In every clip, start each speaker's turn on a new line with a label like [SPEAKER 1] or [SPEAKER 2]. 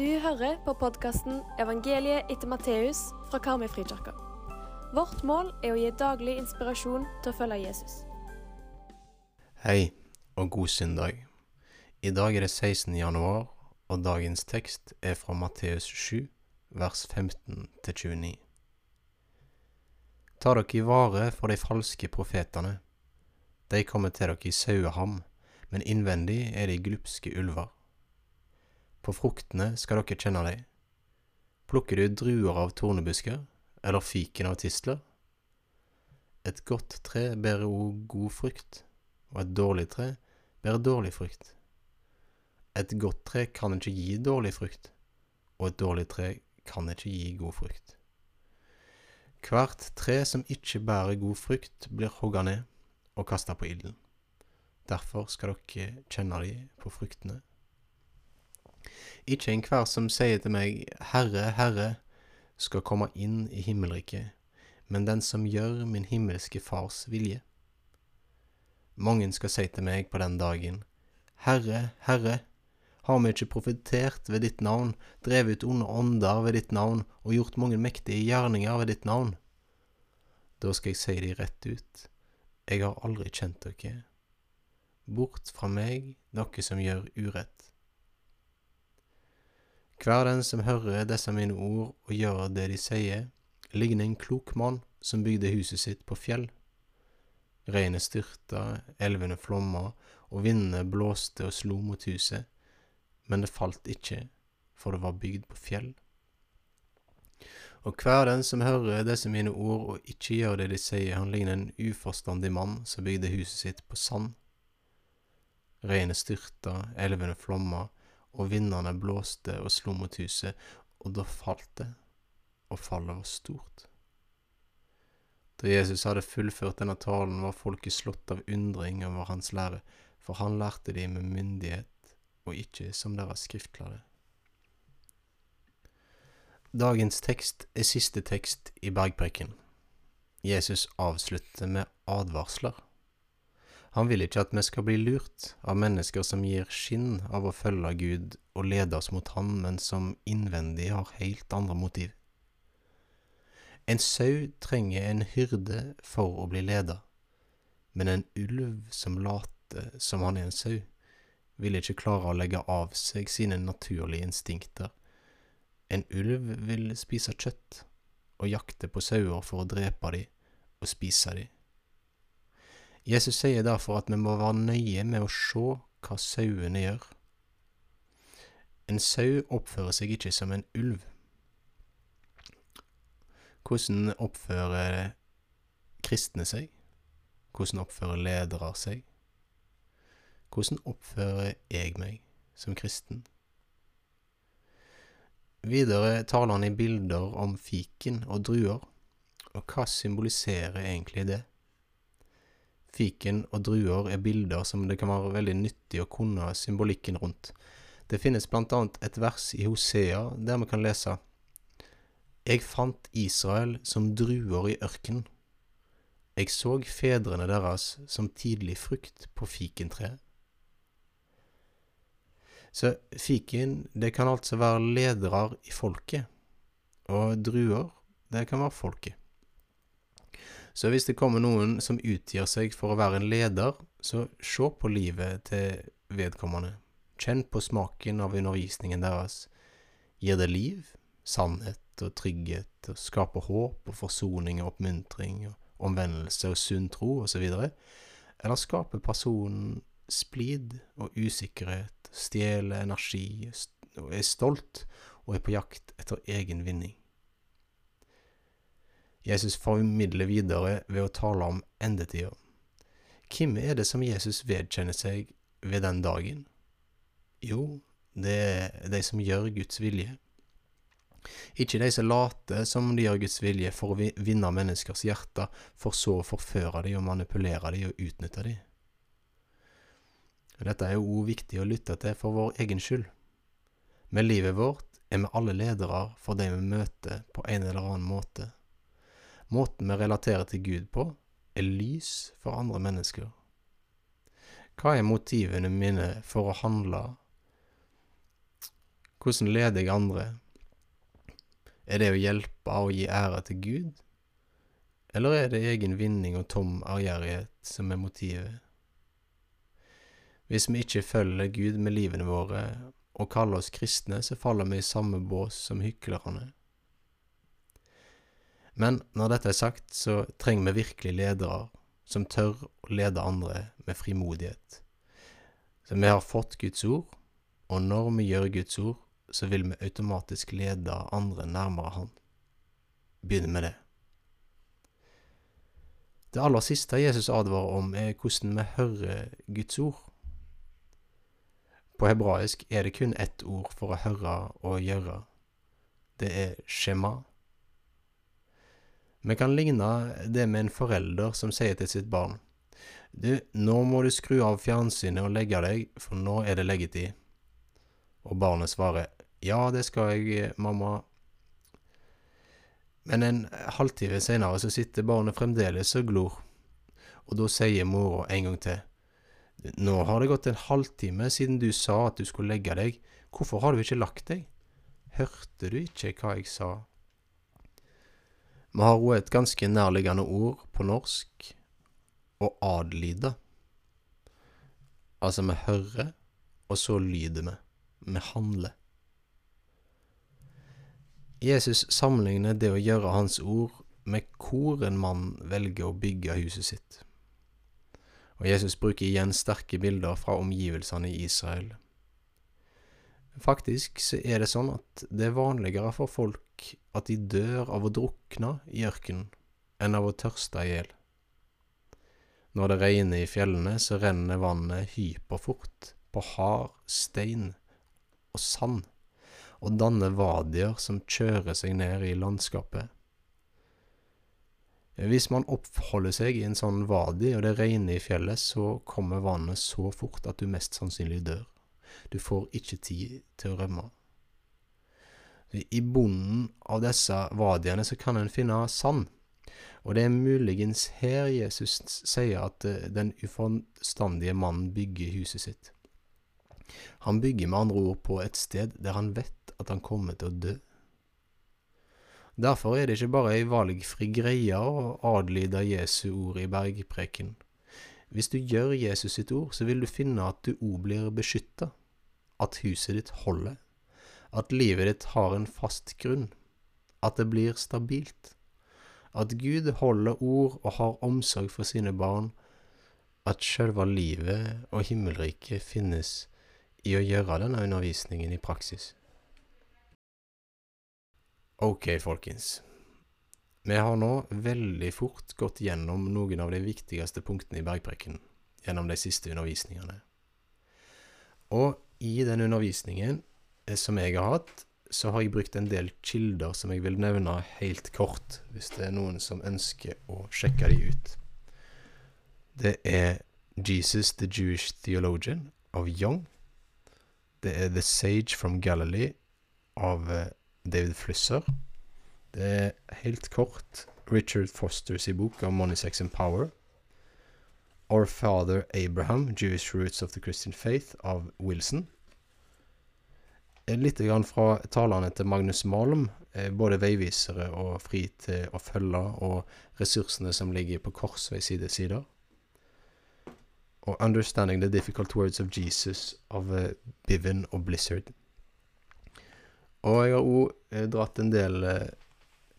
[SPEAKER 1] Du hører på podkasten 'Evangeliet etter Matteus' fra Karmøy. Vårt mål er å gi daglig inspirasjon til å følge Jesus.
[SPEAKER 2] Hei og god søndag. I dag er det 16. januar, og dagens tekst er fra Matteus 7, vers 15 29. Ta dere i vare for de falske profetene. De kommer til dere i saueham, men innvendig er de glupske ulver. På fruktene skal dere kjenne dem. Plukker du druer av tornebusker, eller fiken av tistler? Et godt tre bærer òg god frukt, og et dårlig tre bærer dårlig frukt. Et godt tre kan ikke gi dårlig frukt, og et dårlig tre kan ikke gi god frukt. Hvert tre som ikke bærer god frukt, blir hogga ned og kasta på ilden. Derfor skal dere kjenne de på fruktene. Ikke enhver som sier til meg, Herre, Herre, skal komme inn i himmelriket, men den som gjør min himmelske Fars vilje. Mange skal si til meg på den dagen, Herre, Herre, har vi ikke profetert ved ditt navn, drevet onde ånder ved ditt navn og gjort mange mektige gjerninger ved ditt navn? Da skal jeg si de rett ut, jeg har aldri kjent dere. Bort fra meg, dere som gjør urett. Hver den som hører disse mine ord og gjør det de sier, ligner en klok mann som bygde huset sitt på fjell. Regnet styrta, elvene flomma, og vindene blåste og slo mot huset, men det falt ikke, for det var bygd på fjell. Og hver den som hører disse mine ord og ikke gjør det de sier, han ligner en uforstandig mann som bygde huset sitt på sand. Regnet styrta, elvene flomma, og vindene blåste og slo mot huset, og da falt det, og fallet var stort. Da Jesus hadde fullført denne talen, var folket slått av undring over hans lære, for han lærte de med myndighet, og ikke som deres skriftlærde. Dagens tekst er siste tekst i bergpreken. Jesus avslutter med advarsler. Han vil ikke at vi skal bli lurt av mennesker som gir skinn av å følge Gud og lede oss mot Han, men som innvendig har helt andre motiv. En sau trenger en hyrde for å bli leda, men en ulv som later som han er en sau, vil ikke klare å legge av seg sine naturlige instinkter. En ulv vil spise kjøtt og jakte på sauer for å drepe dem og spise dem. Jesus sier derfor at vi må være nøye med å se hva sauene gjør. En sau oppfører seg ikke som en ulv. Hvordan oppfører kristne seg? Hvordan oppfører ledere seg? Hvordan oppfører jeg meg som kristen? Videre taler han i bilder om fiken og druer, og hva symboliserer egentlig det? Fiken og druer er bilder som det kan være veldig nyttig å kunne symbolikken rundt. Det finnes annet et vers i Hosea der vi kan lese Jeg fant Israel som druer i ørkenen. Jeg så fedrene deres som tidlig frukt på fikentreet. Så fiken, det kan altså være ledere i folket, og druer, det kan være folket. Så hvis det kommer noen som utgir seg for å være en leder, så se på livet til vedkommende. Kjenn på smaken av undervisningen deres. Gir det liv, sannhet og trygghet, og skaper håp og forsoning og oppmuntring og omvendelse og sunn tro osv., eller skaper personen splid og usikkerhet, stjeler energi og er stolt og er på jakt etter egen vinning? Jesus formidler videre ved å tale om endetida. Hvem er det som Jesus vedkjenner seg ved den dagen? Jo, det er de som gjør Guds vilje. Ikke de som later som de gjør Guds vilje for å vinne menneskers hjerter, for så å forføre dem og manipulere dem og utnytte dem. Dette er jo òg viktig å lytte til for vår egen skyld. Med livet vårt er vi alle ledere for de vi møter på en eller annen måte. Måten vi relaterer til Gud på, er lys for andre mennesker. Hva er motivene mine for å handle? Hvordan leder jeg andre? Er det å hjelpe og gi ære til Gud? Eller er det egen vinning og tom ærgjerrighet som er motivet? Hvis vi ikke følger Gud med livene våre og kaller oss kristne, så faller vi i samme bås som hyklerne. Men når dette er sagt, så trenger vi virkelig ledere som tør å lede andre med frimodighet. Så vi har fått Guds ord, og når vi gjør Guds ord, så vil vi automatisk lede andre nærmere Han. Begynn med det. Det aller siste Jesus advarer om, er hvordan vi hører Guds ord. På hebraisk er det kun ett ord for å høre og gjøre. Det er shema. Vi kan ligne det med en forelder som sier til sitt barn Du, nå må du skru av fjernsynet og legge deg, for nå er det leggetid. Og barnet svarer Ja, det skal jeg, mamma. Men en halvtime seinere så sitter barnet fremdeles og glor, og da sier mora en gang til. Nå har det gått en halvtime siden du sa at du skulle legge deg, hvorfor har du ikke lagt deg? Hørte du ikke hva jeg sa? Vi har òg et ganske nærliggende ord på norsk, å adlyde. Altså, vi hører, og så lyder vi. Vi handler. Jesus sammenligner det å gjøre hans ord med hvor en mann velger å bygge huset sitt. Og Jesus bruker igjen sterke bilder fra omgivelsene i Israel. Faktisk så er det sånn at det er vanligere for folk at de dør av å drukne i ørkenen, enn av å tørste i hjel. Når det regner i fjellene, så renner vannet hyperfort på hard stein og sand, og danner vadier som kjører seg ned i landskapet. Hvis man oppholder seg i en sånn vadi, og det regner i fjellet, så kommer vannet så fort at du mest sannsynlig dør. Du får ikke tid til å rømme. I bunnen av disse vadiene så kan en finne sand, og det er muligens her Jesus sier at eh, den uforstandige mannen bygger huset sitt. Han bygger med andre ord på et sted der han vet at han kommer til å dø. Derfor er det ikke bare ei valgfri greie å adlyde Jesu ord i bergpreken. Hvis du gjør Jesus sitt ord, så vil du finne at du òg blir beskytta, at huset ditt holder, at livet ditt har en fast grunn, at det blir stabilt, at Gud holder ord og har omsorg for sine barn, at sjølve livet og himmelriket finnes i å gjøre denne undervisningen i praksis. Ok, folkens. Vi har nå veldig fort gått gjennom noen av de viktigste punktene i bergpreken gjennom de siste undervisningene. Og i den undervisningen eh, som jeg har hatt, så har jeg brukt en del kilder som jeg vil nevne helt kort, hvis det er noen som ønsker å sjekke de ut. Det er Jesus the Jewish Theologian av Young. Det er The Sage from Galilee av eh, David Flusser. Det er helt kort Richard Fosters i bok av Money, Sex and Power. Our Father Abraham, Jewish Roots of the Christian Faith av Wilson. Litt grann fra talene til Magnus Malm, eh, både veivisere og fri til å følge, og ressursene som ligger på korsvei side sider. Og Understanding the Difficult Words of Jesus av eh, Biven og Blizzard. Og jeg har òg eh, dratt en del eh,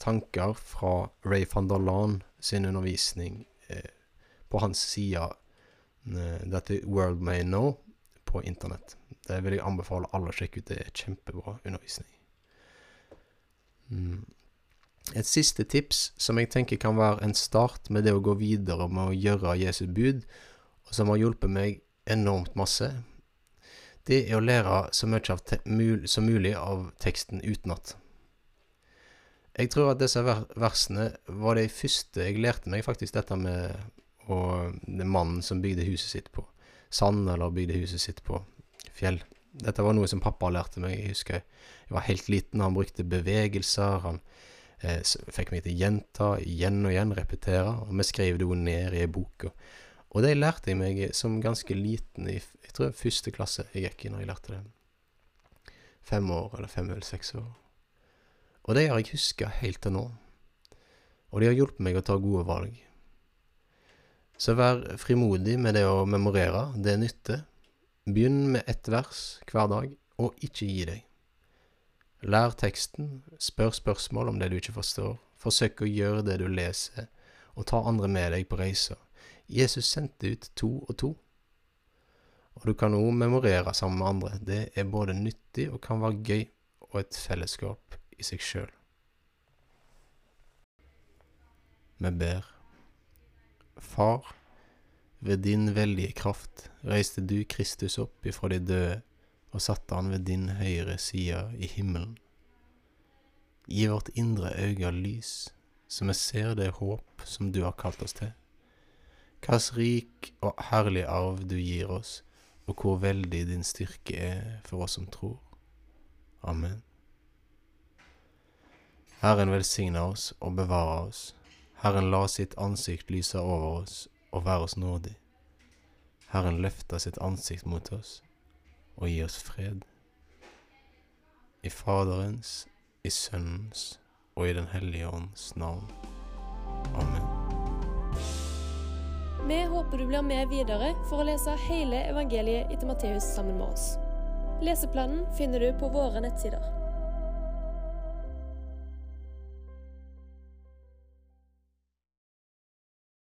[SPEAKER 2] tanker fra Ray van der Laan sin undervisning eh, på hans side, eh, dette World May Know, på internett. Det vil jeg anbefale alle å sjekke ut. Det er kjempebra undervisning. Mm. Et siste tips som jeg tenker kan være en start med det å gå videre med å gjøre Jesu bud, og som har hjulpet meg enormt masse, det er å lære så mye mul som mulig av teksten utenat. Jeg tror at disse versene var de første jeg lærte meg faktisk dette med og det mannen som bygde huset sitt på sand, eller bygde huset sitt på fjell. Dette var noe som pappa lærte meg. Jeg husker jeg var helt liten, han brukte bevegelser. Han eh, fikk meg til å gjenta igjen og igjen, repetere. Og vi skrev det jo ned i ei bok. Og det lærte jeg meg som ganske liten i jeg tror første klasse jeg gikk i når jeg lærte det. fem år, eller fem eller seks år. Og det har jeg huska helt til nå. Og det har hjulpet meg å ta gode valg. Så vær frimodig med det å memorere, det nytter. Begynn med ett vers hver dag, og ikke gi deg. Lær teksten, spør spørsmål om det du ikke forstår, forsøk å gjøre det du leser, og ta andre med deg på reiser. Jesus sendte ut to og to. Og du kan òg memorere sammen med andre. Det er både nyttig og kan være gøy, og et fellesskap i seg sjøl. Vi ber. Far, ved din veldige kraft reiste du Kristus opp ifra de døde og satte han ved din høyre side i himmelen. Gi vårt indre øye lys, så vi ser det håp som du har kalt oss til. Hvilken rik og herlig arv du gir oss, og hvor veldig din styrke er for oss som tror. Amen. Herren velsigne oss og bevare oss. Herren la sitt ansikt lyse over oss og være oss nådig. Herren løfta sitt ansikt mot oss og gi oss fred. I Faderens, i Sønnens og i Den hellige ånds navn. Amen.
[SPEAKER 1] Vi håper du blir med videre for å lese hele evangeliet etter Matteus sammen med oss. Leseplanen finner du på våre nettsider.